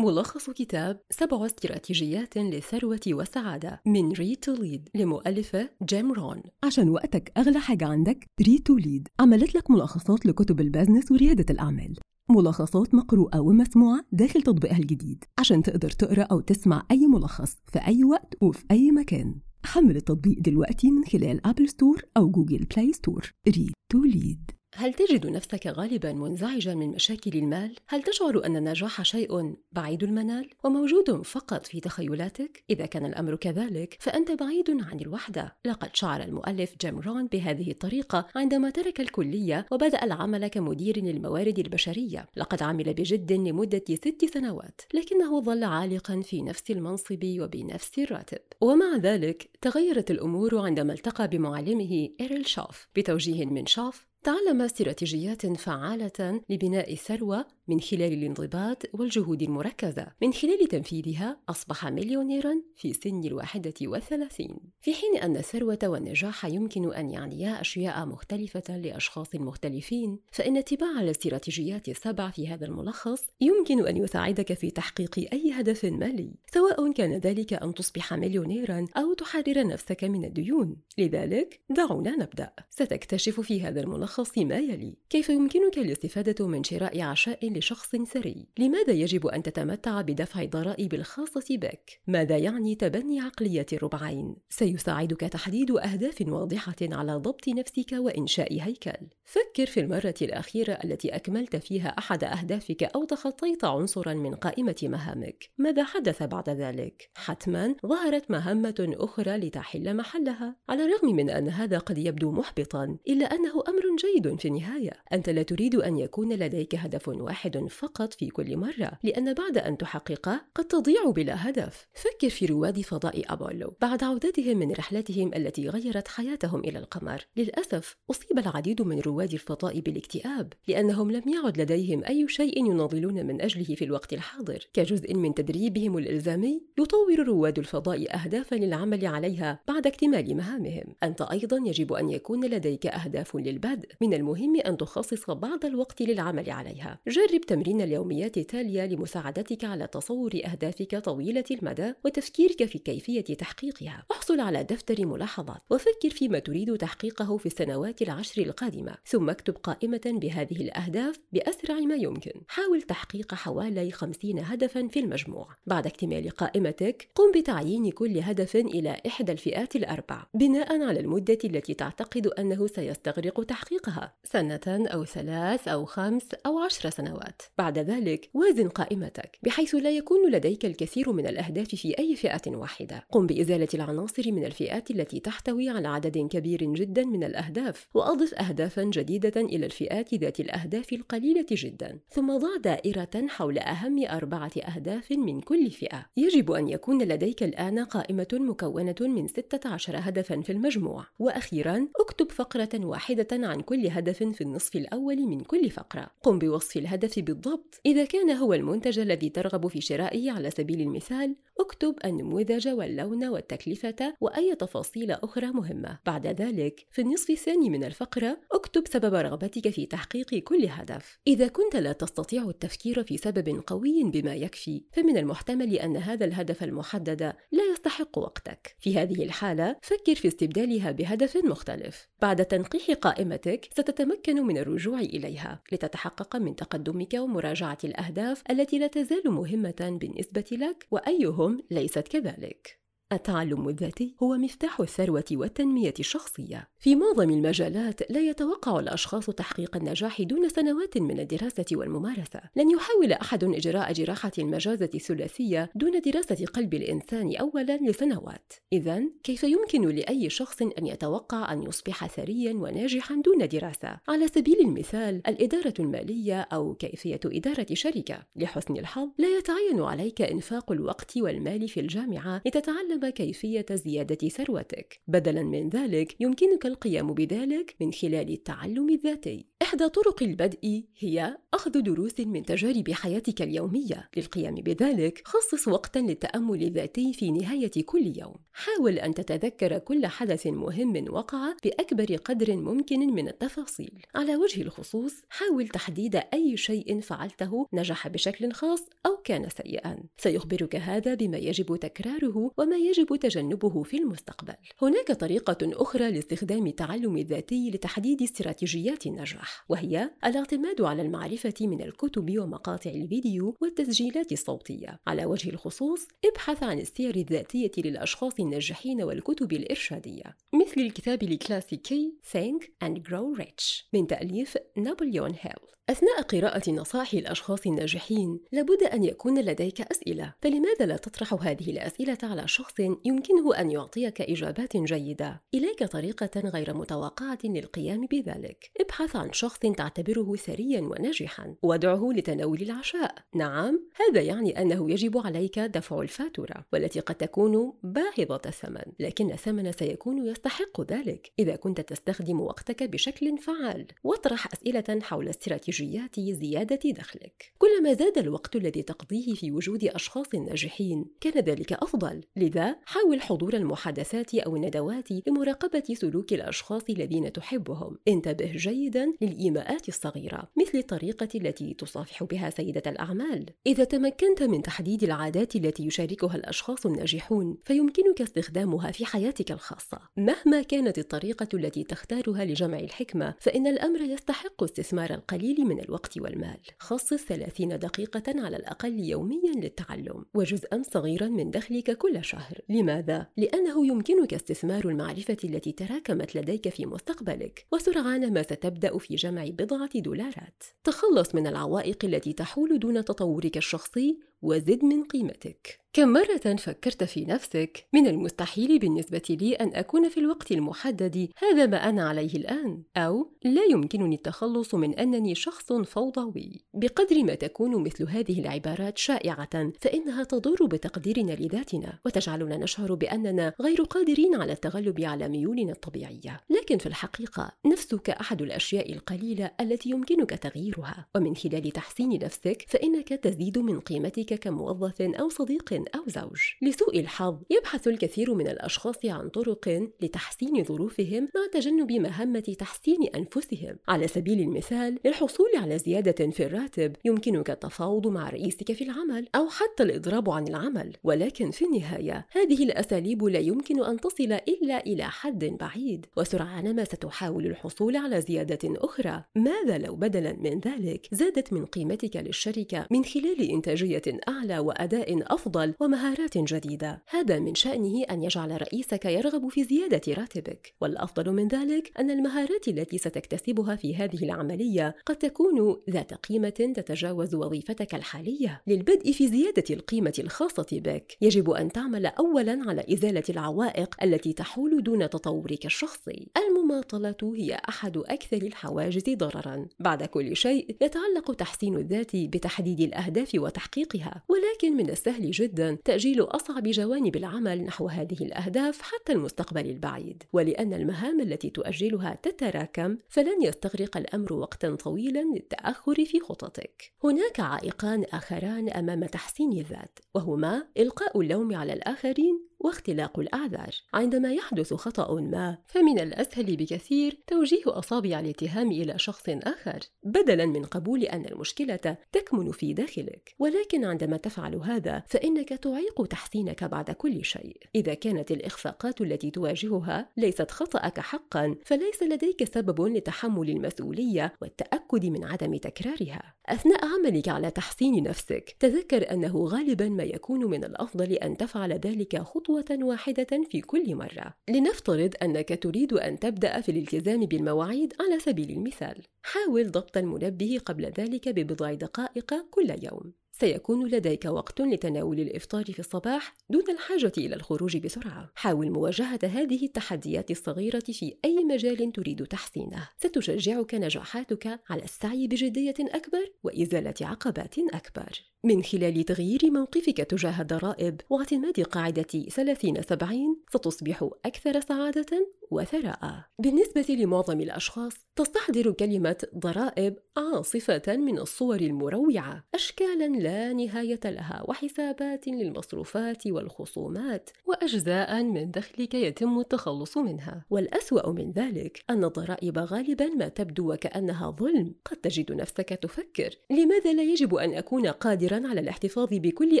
ملخص كتاب سبع استراتيجيات للثروة والسعادة من Read to Lead لمؤلفه جيم رون. عشان وقتك أغلى حاجة عندك Read to Lead. عملت لك ملخصات لكتب ال business وريادة الأعمال. ملخصات مقروءة ومسموعة داخل تطبيقها الجديد. عشان تقدر تقرأ أو تسمع أي ملخص في أي وقت وفي أي مكان. حمل التطبيق دلوقتي من خلال Apple Store أو Google Play Store Read to Lead. هل تجد نفسك غالبا منزعجا من مشاكل المال؟ هل تشعر أن النجاح شيء بعيد المنال وموجود فقط في تخيلاتك؟ إذا كان الأمر كذلك فأنت بعيد عن الوحدة. لقد شعر المؤلف جيم رون بهذه الطريقة عندما ترك الكلية وبدأ العمل كمدير للموارد البشرية. لقد عمل بجد لمدة ست سنوات، لكنه ظل عالقا في نفس المنصب وبنفس الراتب. ومع ذلك تغيرت الأمور عندما التقى بمعلمه إيرل شوف بتوجيه من شوف تعلم استراتيجيات فعالة لبناء الثروة من خلال الانضباط والجهود المركزة. من خلال تنفيذها أصبح مليونيرا في سن الواحدة والثلاثين. في حين أن الثروة والنجاح يمكن أن يعنيا أشياء مختلفة لأشخاص مختلفين فإن اتباع الاستراتيجيات السبع في هذا الملخص يمكن أن يساعدك في تحقيق أي هدف مالي سواء كان ذلك أن تصبح مليونيرا أو تحرر نفسك من الديون. لذلك دعونا نبدأ. ستكتشف في هذا الملخص ما يلي كيف يمكنك الاستفادة من شراء عشاء لشخص ثري لماذا يجب أن تتمتع بدفع الضرائب الخاصة بك؟ ماذا يعني تبني عقلية الربعين؟ سيساعدك تحديد أهداف واضحة على ضبط نفسك وإنشاء هيكل فكر في المرة الأخيرة التي أكملت فيها أحد أهدافك أو تخطيت عنصرا من قائمة مهامك ماذا حدث بعد ذلك؟ حتما ظهرت مهمة أخرى لتحل محلها على الرغم من أن هذا قد يبدو محبطا إلا أنه أمر جيد في النهاية. أنت لا تريد أن يكون لديك هدف واحد فقط في كل مرة لأن بعد أن تحققه قد تضيع بلا هدف. فكر في رواد فضاء أبولو. بعد عودتهم من رحلتهم التي غيرت حياتهم إلى القمر للأسف أصيب العديد من رواد الفضاء بالاكتئاب لأنهم لم يعد لديهم أي شيء يناضلون من أجله في الوقت الحاضر. كجزء من تدريبهم الإلزامي يطور رواد الفضاء أهدافا للعمل عليها بعد اكتمال مهامهم. أنت أيضا يجب أن يكون لديك أهداف للبدء. من المهم أن تخصص بعض الوقت للعمل عليها جرب تمرين اليوميات التالية لمساعدتك على تصور أهدافك طويلة المدى وتفكيرك في كيفية تحقيقها. احصل على دفتر ملاحظات وفكر فيما تريد تحقيقه في السنوات العشر القادمة، ثم اكتب قائمة بهذه الأهداف بأسرع ما يمكن. حاول تحقيق حوالي 50 هدفا في المجموع. بعد اكتمال قائمتك، قم بتعيين كل هدف إلى إحدى الفئات الأربع بناء على المدة التي تعتقد أنه سيستغرق تحقيقها سنة أو ثلاث أو خمس أو عشر سنوات. سنوات بعد ذلك وازن قائمتك بحيث لا يكون لديك الكثير من الأهداف في أي فئة واحدة. قم بإزالة العناصر من الفئات التي تحتوي على عدد كبير جدا من الأهداف وأضف أهدافا جديدة إلى الفئات ذات الأهداف القليلة جدا. ثم ضع دائرة حول أهم أربعة أهداف من كل فئة. يجب أن يكون لديك الآن قائمة مكونة من 16 هدفا في المجموع. وأخيرا اكتب فقرة واحدة عن كل هدف في النصف الأول من كل فقرة. قم بوصف الهدف بالضبط. إذا كان هو المنتج الذي ترغب في شرائه على سبيل المثال اكتب النموذج واللون والتكلفة وأي تفاصيل أخرى مهمة. بعد ذلك في النصف الثاني من الفقرة اكتب سبب رغبتك في تحقيق كل هدف. إذا كنت لا تستطيع التفكير في سبب قوي بما يكفي فمن المحتمل أن هذا الهدف المحدد لا يستحق وقتك. في هذه الحالة فكر في استبدالها بهدف مختلف. بعد تنقيح قائمتك ستتمكن من الرجوع إليها لتتحقق من تقدمك ومراجعة الأهداف التي لا تزال مهمة بالنسبة لك وأيهم ليست كذلك التعلم الذاتي هو مفتاح الثروة والتنمية الشخصية. في معظم المجالات لا يتوقع الأشخاص تحقيق النجاح دون سنوات من الدراسة والممارسة. لن يحاول أحد إجراء جراحة المجازة الثلاثية دون دراسة قلب الإنسان أولاً لسنوات. إذا كيف يمكن لأي شخص أن يتوقع أن يصبح ثرياً وناجحاً دون دراسة؟ على سبيل المثال الإدارة المالية أو كيفية إدارة شركة. لحسن الحظ لا يتعين عليك إنفاق الوقت والمال في الجامعة لتتعلم كيفية زيادة ثروتك بدلا من ذلك يمكنك القيام بذلك من خلال التعلم الذاتي. إحدى طرق البدء هي أخذ دروس من تجارب حياتك اليومية. للقيام بذلك خصص وقتا للتأمل الذاتي في نهاية كل يوم. حاول أن تتذكر كل حدث مهم وقع بأكبر قدر ممكن من التفاصيل. على وجه الخصوص حاول تحديد أي شيء فعلته نجح بشكل خاص أو كان سيئا. سيخبرك هذا بما يجب تكراره وما يجب تجنبه في المستقبل. هناك طريقة أخرى لاستخدام التعلم الذاتي لتحديد استراتيجيات النجاح وهي الاعتماد على المعرفة من الكتب ومقاطع الفيديو والتسجيلات الصوتية. على وجه الخصوص ابحث عن السير الذاتية للأشخاص الناجحين والكتب الإرشادية مثل الكتاب الكلاسيكي Think and Grow Rich من تأليف نابليون هيل أثناء قراءة نصائح الأشخاص الناجحين لابد أن يكون لديك أسئلة. فلماذا لا تطرح هذه الأسئلة على شخص يمكنه أن يعطيك إجابات جيدة؟ إليك طريقة غير متوقعة للقيام بذلك. ابحث عن شخص تعتبره ثريا وناجحا. وادعه لتناول العشاء. نعم هذا يعني أنه يجب عليك دفع الفاتورة والتي قد تكون باهظة الثمن. لكن الثمن سيكون يستحق ذلك. إذا كنت تستخدم وقتك بشكل فعال واطرح أسئلة حول استراتيجية استراتيجيات زيادة دخلك. كلما زاد الوقت الذي تقضيه في وجود أشخاص ناجحين كان ذلك أفضل. لذا حاول حضور المحادثات أو الندوات لمراقبة سلوك الأشخاص الذين تحبهم. انتبه جيدا للإيماءات الصغيرة مثل الطريقة التي تصافح بها سيدة الأعمال. إذا تمكنت من تحديد العادات التي يشاركها الأشخاص الناجحون فيمكنك استخدامها في حياتك الخاصة. مهما كانت الطريقة التي تختارها لجمع الحكمة فإن الأمر يستحق استثمار القليل من الوقت والمال خصص 30 دقيقة على الأقل يوميا للتعلم وجزءا صغيرا من دخلك كل شهر. لماذا؟ لأنه يمكنك استثمار المعرفة التي تراكمت لديك في مستقبلك وسرعان ما ستبدأ في جمع بضعة دولارات. تخلص من العوائق التي تحول دون تطورك الشخصي وزد من قيمتك. كم مرة فكرت في نفسك؟ من المستحيل بالنسبة لي أن أكون في الوقت المحدد هذا ما أنا عليه الآن. أو لا يمكنني التخلص من أنني شخص فوضوي. بقدر ما تكون مثل هذه العبارات شائعة فإنها تضر بتقديرنا لذاتنا وتجعلنا نشعر بأننا غير قادرين على التغلب على ميولنا الطبيعية. لكن في الحقيقة نفسك أحد الأشياء القليلة التي يمكنك تغييرها. ومن خلال تحسين نفسك فإنك تزيد من قيمتك كموظف أو صديق. أو زوج. لسوء الحظ يبحث الكثير من الأشخاص عن طرق لتحسين ظروفهم مع تجنب مهمة تحسين أنفسهم. على سبيل المثال للحصول على زيادة في الراتب يمكنك التفاوض مع رئيسك في العمل أو حتى الإضراب عن العمل. ولكن في النهاية هذه الأساليب لا يمكن أن تصل إلا إلى حد بعيد وسرعان ما ستحاول الحصول على زيادة أخرى. ماذا لو بدلا من ذلك زادت من قيمتك للشركة من خلال إنتاجية أعلى وأداء أفضل؟ ومهارات جديدة. هذا من شأنه أن يجعل رئيسك يرغب في زيادة راتبك. والأفضل من ذلك أن المهارات التي ستكتسبها في هذه العملية قد تكون ذات قيمة تتجاوز وظيفتك الحالية. للبدء في زيادة القيمة الخاصة بك يجب أن تعمل أولا على إزالة العوائق التي تحول دون تطورك الشخصي. المماطلة هي أحد أكثر الحواجز ضررا. بعد كل شيء يتعلق تحسين الذات بتحديد الأهداف وتحقيقها. ولكن من السهل جدا تأجيل أصعب جوانب العمل نحو هذه الأهداف حتى المستقبل البعيد. ولأن المهام التي تؤجلها تتراكم فلن يستغرق الأمر وقتا طويلا للتأخر في خططك. هناك عائقان آخران أمام تحسين الذات وهما إلقاء اللوم على الآخرين واختلاق الأعذار عندما يحدث خطأ ما فمن الأسهل بكثير توجيه أصابع الاتهام إلى شخص آخر بدلا من قبول أن المشكلة تكمن في داخلك. ولكن عندما تفعل هذا فإنك تعيق تحسينك بعد كل شيء. إذا كانت الإخفاقات التي تواجهها ليست خطأك حقا فليس لديك سبب لتحمل المسؤولية والتأكد من عدم تكرارها. أثناء عملك على تحسين نفسك تذكر أنه غالبا ما يكون من الأفضل أن تفعل ذلك خطوة خطوة واحدة في كل مرة. لنفترض أنك تريد أن تبدأ في الالتزام بالمواعيد على سبيل المثال. حاول ضبط المنبه قبل ذلك ببضع دقائق كل يوم. سيكون لديك وقت لتناول الإفطار في الصباح دون الحاجة إلى الخروج بسرعة. حاول مواجهة هذه التحديات الصغيرة في أي مجال تريد تحسينه. ستشجعك نجاحاتك على السعي بجدية أكبر وإزالة عقبات أكبر. من خلال تغيير موقفك تجاه الضرائب واعتماد قاعدة 30 70 ستصبح أكثر سعادة وثراء. بالنسبة لمعظم الأشخاص تستحضر كلمة ضرائب عاصفة من الصور المروعة أشكالا لا نهاية لها وحسابات للمصروفات والخصومات وأجزاء من دخلك يتم التخلص منها. والأسوأ من ذلك أن الضرائب غالبا ما تبدو وكأنها ظلم. قد تجد نفسك تفكر لماذا لا يجب أن أكون قادرا على الاحتفاظ بكل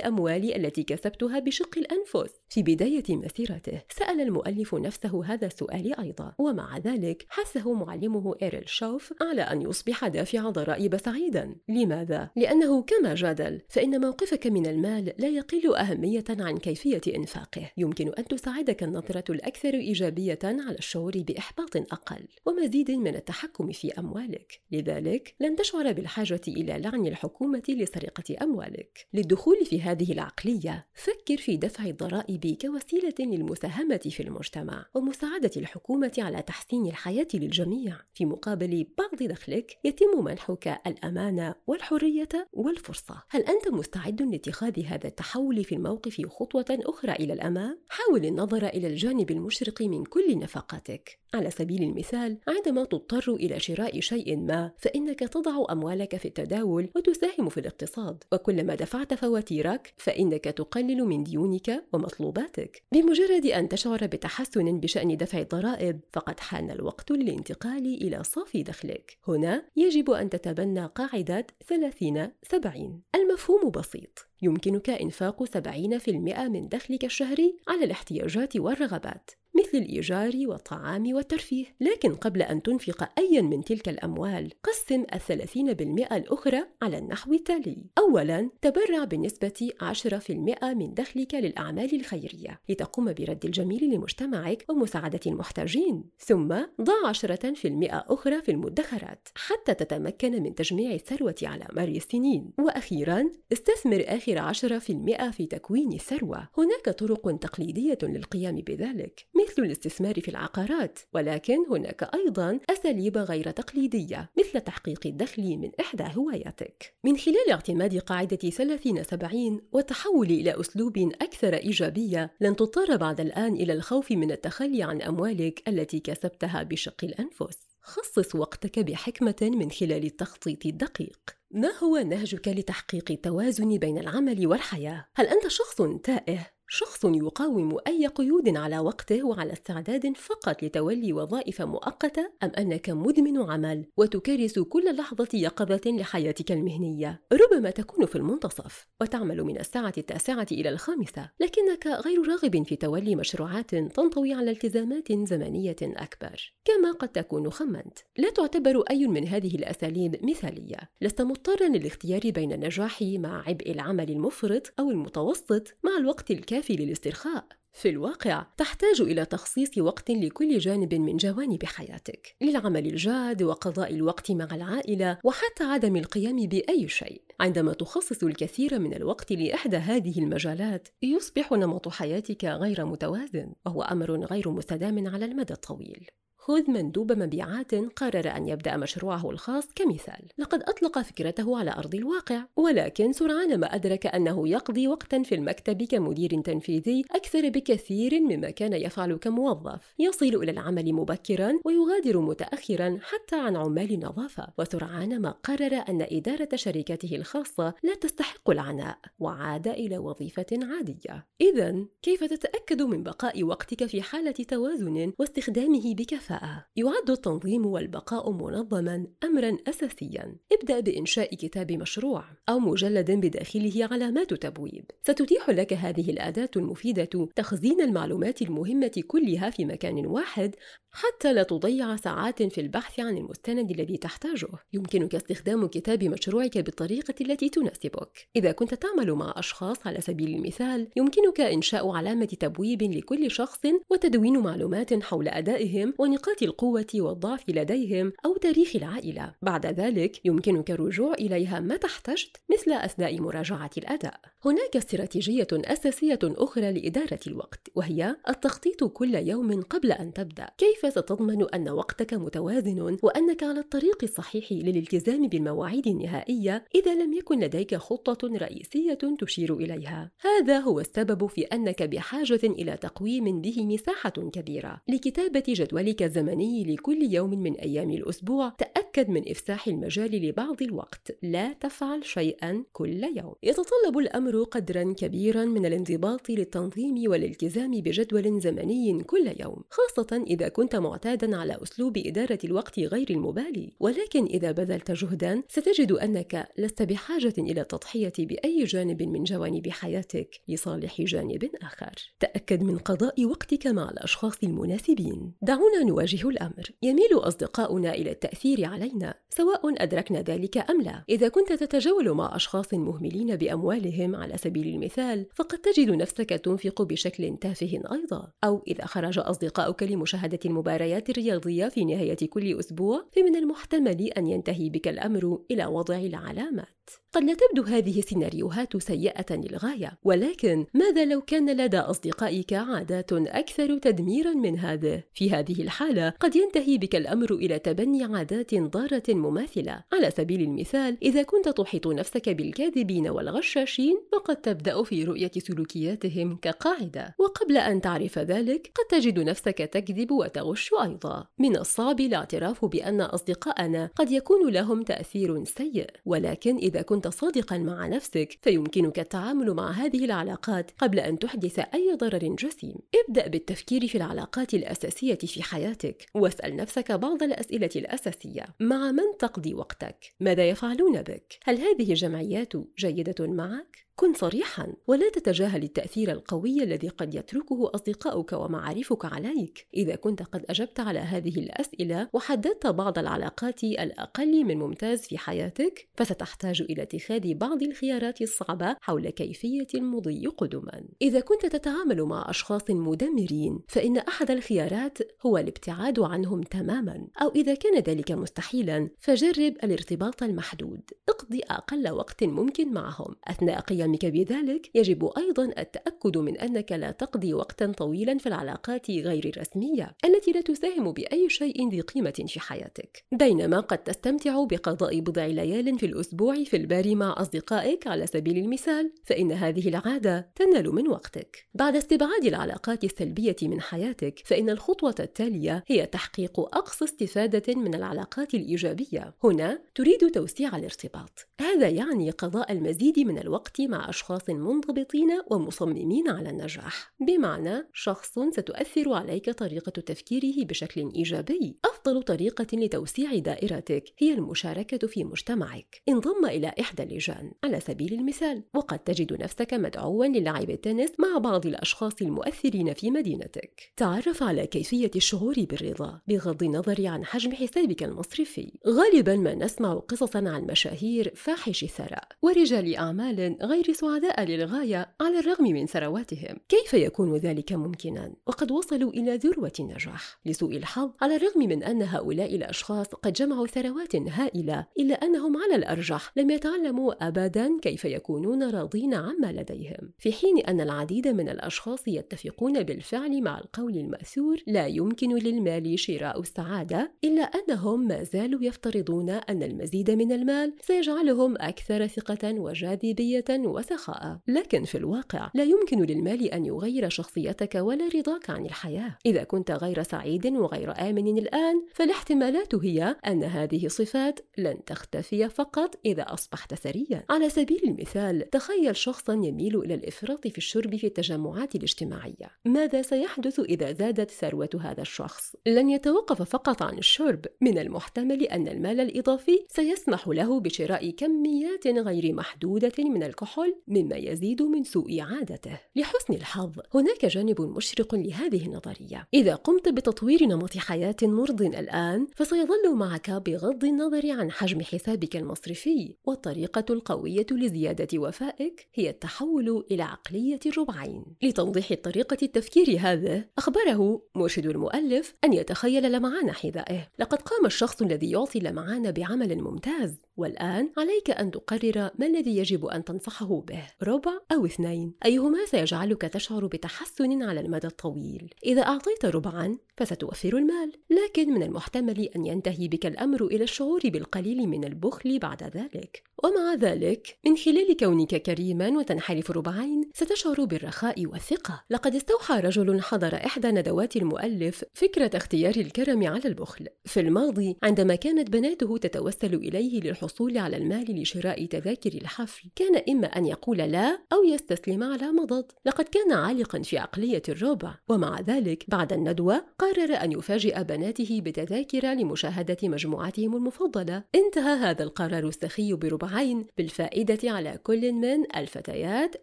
أموالي التي كسبتها بشق الأنفس؟ في بداية مسيرته سأل المؤلف نفسه هذا السؤال أيضا. ومع ذلك حثه معلمه إيريل شوف على أن يصبح دافع ضرائب سعيدا. لماذا؟ لأنه كما جادل فإن موقفك من المال لا يقل أهمية عن كيفية إنفاقه. يمكن أن تساعدك النظرة الأكثر إيجابية على الشعور بإحباط أقل ومزيد من التحكم في أموالك. لذلك لن تشعر بالحاجة إلى لعن الحكومة لسرقة أموالك. للدخول في هذه العقلية فكر في دفع الضرائب كوسيلة للمساهمة في المجتمع ومساعدة الحكومة على تحسين الحياة للجميع. في مقابل بعض دخلك يتم منحك الأمانة والحرية والفرصة. هل أنت مستعد لاتخاذ هذا التحول في الموقف خطوة أخرى إلى الأمام؟ حاول النظر إلى الجانب المشرق من كل نفقاتك. على سبيل المثال عندما تضطر إلى شراء شيء ما فإنك تضع أموالك في التداول وتساهم في الاقتصاد. وكلما دفعت فواتيرك فإنك تقلل من ديونك ومطلوباتك. بمجرد أن تشعر بتحسن بشأن دفع الضرائب فقد حان الوقت للانتقال إلى صافي دخلك. هنا يجب أن تتبنى قاعدة 30 70 المفهوم بسيط. يمكنك إنفاق 70% من دخلك الشهري على الاحتياجات والرغبات. مثل الإيجار والطعام والترفيه. لكن قبل أن تنفق أيا من تلك الأموال قسم الثلاثين بالمئة الأخرى على النحو التالي. أولا تبرع بنسبة 10% من دخلك للأعمال الخيرية لتقوم برد الجميل لمجتمعك ومساعدة المحتاجين. ثم ضع 10% أخرى في المدخرات حتى تتمكن من تجميع الثروة على مر السنين. وأخيرا استثمر آخر 10% في تكوين الثروة. هناك طرق تقليدية للقيام بذلك مثل الاستثمار في العقارات ولكن هناك أيضا أساليب غير تقليدية مثل تحقيق الدخل من إحدى هواياتك. من خلال اعتماد قاعدة 30 70 والتحول إلى أسلوب أكثر إيجابية لن تضطر بعد الآن إلى الخوف من التخلي عن أموالك التي كسبتها بشق الأنفس. خصص وقتك بحكمة من خلال التخطيط الدقيق. ما هو نهجك لتحقيق التوازن بين العمل والحياة؟ هل أنت شخص تائه؟ شخص يقاوم أي قيود على وقته وعلى استعداد فقط لتولي وظائف مؤقتة أم أنك مدمن عمل وتكرس كل لحظة يقظة لحياتك المهنية. ربما تكون في المنتصف وتعمل من الساعة التاسعة إلى الخامسة لكنك غير راغب في تولي مشروعات تنطوي على التزامات زمنية أكبر. كما قد تكون خمنت لا تعتبر أي من هذه الأساليب مثالية. لست مضطرا للاختيار بين النجاح مع عبء العمل المفرط أو المتوسط مع الوقت الكافي الكافي للاسترخاء. في الواقع تحتاج إلى تخصيص وقت لكل جانب من جوانب حياتك للعمل الجاد وقضاء الوقت مع العائلة وحتى عدم القيام بأي شيء. عندما تخصص الكثير من الوقت لإحدى هذه المجالات يصبح نمط حياتك غير متوازن وهو أمر غير مستدام على المدى الطويل. خذ مندوب مبيعات قرر أن يبدأ مشروعه الخاص كمثال. لقد أطلق فكرته على أرض الواقع ولكن سرعان ما أدرك أنه يقضي وقتا في المكتب كمدير تنفيذي أكثر بكثير مما كان يفعل كموظف. يصل إلى العمل مبكرا ويغادر متأخرا حتى عن عمال النظافة وسرعان ما قرر أن إدارة شركته الخاصة لا تستحق العناء وعاد إلى وظيفة عادية. إذا كيف تتأكد من بقاء وقتك في حالة توازن واستخدامه بكفاءة؟ يعد التنظيم والبقاء منظما امرا اساسيا. ابدأ بإنشاء كتاب مشروع أو مجلد بداخله علامات تبويب. ستتيح لك هذه الأداة المفيدة تخزين المعلومات المهمة كلها في مكان واحد حتى لا تضيع ساعات في البحث عن المستند الذي تحتاجه. يمكنك استخدام كتاب مشروعك بالطريقة التي تناسبك. إذا كنت تعمل مع أشخاص على سبيل المثال يمكنك إنشاء علامة تبويب لكل شخص وتدوين معلومات حول أدائهم ونقاط نقاط القوة والضعف لديهم أو تاريخ العائلة. بعد ذلك يمكنك الرجوع إليها متى احتجت مثل أثناء مراجعة الأداء. هناك استراتيجية أساسية أخرى لإدارة الوقت وهي التخطيط كل يوم قبل أن تبدأ. كيف ستضمن أن وقتك متوازن وأنك على الطريق الصحيح للالتزام بالمواعيد النهائية إذا لم يكن لديك خطة رئيسية تشير إليها؟ هذا هو السبب في أنك بحاجة إلى تقويم به مساحة كبيرة. لكتابة جدولك الزمني لكل يوم من أيام الأسبوع تأكد من إفساح المجال لبعض الوقت. لا تفعل شيئا كل يوم. يتطلب الأمر قدرا كبيرا من الانضباط للتنظيم والالتزام بجدول زمني كل يوم خاصة إذا كنت معتادا على أسلوب إدارة الوقت غير المبالي. ولكن إذا بذلت جهدا ستجد أنك لست بحاجة إلى التضحية بأي جانب من جوانب حياتك لصالح جانب آخر. تأكد من قضاء وقتك مع الأشخاص المناسبين. دعونا نواجه الأمر. يميل أصدقاؤنا إلى التأثير علينا سواء أدركنا ذلك أم لا. إذا كنت تتجول مع أشخاص مهملين بأموالهم على سبيل المثال فقد تجد نفسك تنفق بشكل تافه أيضا. أو إذا خرج أصدقاؤك لمشاهدة المباريات الرياضية في نهاية كل أسبوع فمن المحتمل أن ينتهي بك الأمر إلى وضع العلامات. قد لا تبدو هذه السيناريوهات سيئة للغاية، ولكن ماذا لو كان لدى أصدقائك عادات أكثر تدميرا من هذه؟ في هذه الحالة قد ينتهي بك الأمر إلى تبني عادات ضارة مماثلة، على سبيل المثال إذا كنت تحيط نفسك بالكاذبين والغشاشين فقد تبدأ في رؤية سلوكياتهم كقاعدة، وقبل أن تعرف ذلك قد تجد نفسك تكذب وتغش أيضا. من الصعب الاعتراف بأن أصدقاءنا قد يكون لهم تأثير سيء، ولكن إذا كنت صادقا مع نفسك فيمكنك التعامل مع هذه العلاقات قبل أن تحدث أي ضرر جسيم. ابدأ بالتفكير في العلاقات الأساسية في حياتك. واسأل نفسك بعض الأسئلة الأساسية مع من تقضي وقتك؟ ماذا يفعلون بك؟ هل هذه الجمعيات جيدة معك؟ كن صريحا ولا تتجاهل التأثير القوي الذي قد يتركه أصدقاؤك ومعارفك عليك. إذا كنت قد أجبت على هذه الأسئلة وحددت بعض العلاقات الأقل من ممتاز في حياتك فستحتاج إلى اتخاذ بعض الخيارات الصعبة حول كيفية المضي قدما. إذا كنت تتعامل مع أشخاص مدمرين فإن أحد الخيارات هو الابتعاد عنهم تماما. أو إذا كان ذلك مستحيلا فجرب الارتباط المحدود. اقضي أقل وقت ممكن معهم. أثناء قيام قيامك بذلك يجب أيضا التأكد من أنك لا تقضي وقتا طويلا في العلاقات غير الرسمية التي لا تساهم بأي شيء ذي قيمة في حياتك. بينما قد تستمتع بقضاء بضع ليال في الأسبوع في البار مع أصدقائك على سبيل المثال فإن هذه العادة تنال من وقتك. بعد استبعاد العلاقات السلبية من حياتك فإن الخطوة التالية هي تحقيق أقصى استفادة من العلاقات الإيجابية. هنا تريد توسيع الارتباط. هذا يعني قضاء المزيد من الوقت مع أشخاص منضبطين ومصممين على النجاح. بمعنى شخص ستؤثر عليك طريقة تفكيره بشكل إيجابي. أفضل طريقة لتوسيع دائرتك هي المشاركة في مجتمعك. انضم إلى إحدى اللجان على سبيل المثال وقد تجد نفسك مدعوا للعب التنس مع بعض الأشخاص المؤثرين في مدينتك. تعرف على كيفية الشعور بالرضا بغض النظر عن حجم حسابك المصرفي. غالبا ما نسمع قصصا عن مشاهير فاحش الثراء. ورجال أعمال غير سعداء للغاية على الرغم من ثرواتهم. كيف يكون ذلك ممكنا؟ وقد وصلوا إلى ذروة النجاح. لسوء الحظ على الرغم من أن هؤلاء الأشخاص قد جمعوا ثروات هائلة إلا أنهم على الأرجح لم يتعلموا أبدا كيف يكونون راضين عما لديهم. في حين أن العديد من الأشخاص يتفقون بالفعل مع القول المأثور لا يمكن للمال شراء السعادة إلا أنهم ما زالوا يفترضون أن المزيد من المال سيجعلهم أكثر ثقة وجاذبية وسخاء لكن في الواقع لا يمكن للمال أن يغير شخصيتك ولا رضاك عن الحياة. إذا كنت غير سعيد وغير آمن الآن فالاحتمالات هي أن هذه الصفات لن تختفي فقط إذا أصبحت ثريا. على سبيل المثال تخيل شخصا يميل إلى الإفراط في الشرب في التجمعات الاجتماعية. ماذا سيحدث إذا زادت ثروة هذا الشخص؟ لن يتوقف فقط عن الشرب. من المحتمل أن المال الإضافي سيسمح له بشراء كميات غير محدودة من الكحول. الترحل مما يزيد من سوء عادته. لحسن الحظ هناك جانب مشرق لهذه النظرية. إذا قمت بتطوير نمط حياة مرض الآن فسيظل معك بغض النظر عن حجم حسابك المصرفي. والطريقة القوية لزيادة وفائك هي التحول إلى عقلية الربعين. لتوضيح طريقة التفكير هذا أخبره مرشد المؤلف أن يتخيل لمعان حذائه. لقد قام الشخص الذي يعطي لمعان بعمل ممتاز. والآن عليك أن تقرر ما الذي يجب أن تنصحه به ربع أو اثنين. أيهما سيجعلك تشعر بتحسن على المدى الطويل؟ إذا أعطيت ربعا فستوفر المال لكن من المحتمل أن ينتهي بك الأمر إلى الشعور بالقليل من البخل بعد ذلك. ومع ذلك من خلال كونك كريما وتنحرف ربعين ستشعر بالرخاء والثقة. لقد استوحى رجل حضر إحدى ندوات المؤلف فكرة اختيار الكرم على البخل. في الماضي عندما كانت بناته تتوسل إليه للحصول على المال لشراء تذاكر الحفل. كان إما أن يقول لا أو يستسلم على مضض. لقد كان عالقا في عقلية الربع. ومع ذلك بعد الندوة قرر أن يفاجئ بناته بتذاكر لمشاهدة مجموعتهم المفضلة. انتهى هذا القرار السخي بربعين بالفائدة على كل من الفتيات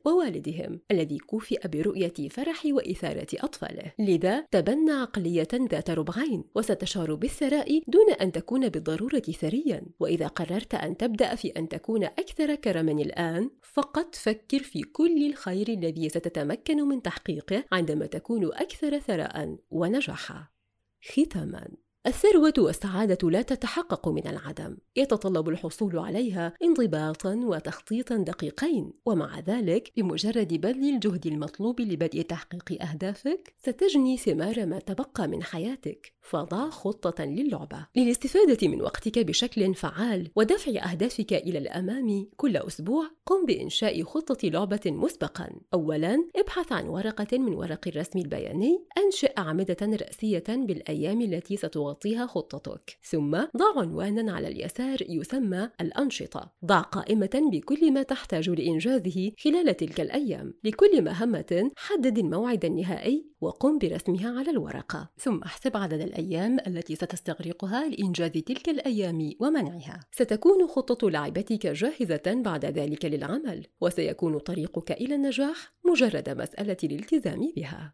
ووالدهم الذي كوفئ برؤية فرح وإثارة أطفاله. لذا تبنى عقلية ذات ربعين وستشعر بالثراء دون أن تكون بالضرورة ثريا. وإذا قررت أن تبدأ في أن تكون أكثر كرما الآن فقط فكر في كل الخير الذي ستتمكن من تحقيقه عندما تكون أكثر ثراء ونجاحا. ختاما. الثروة والسعادة لا تتحقق من العدم، يتطلب الحصول عليها انضباطا وتخطيطا دقيقين، ومع ذلك بمجرد بذل الجهد المطلوب لبدء تحقيق أهدافك، ستجني ثمار ما تبقى من حياتك، فضع خطة للعبة. للاستفادة من وقتك بشكل فعال ودفع أهدافك إلى الأمام كل أسبوع قم بإنشاء خطة لعبة مسبقا. أولا ابحث عن ورقة من ورق الرسم البياني. أنشئ أعمدة رأسية بالأيام التي ستغطيها خطتك. ثم ضع عنوانا على اليسار يسمى الأنشطة. ضع قائمة بكل ما تحتاج لإنجازه خلال تلك الأيام. لكل مهمة حدد الموعد النهائي وقم برسمها على الورقة. ثم احسب عدد الأيام التي ستستغرقها لإنجاز تلك الأيام ومنعها. ستكون خطة لعبتك جاهزة بعد ذلك للعمل وسيكون طريقك إلى النجاح مجرد مسألة الالتزام بها.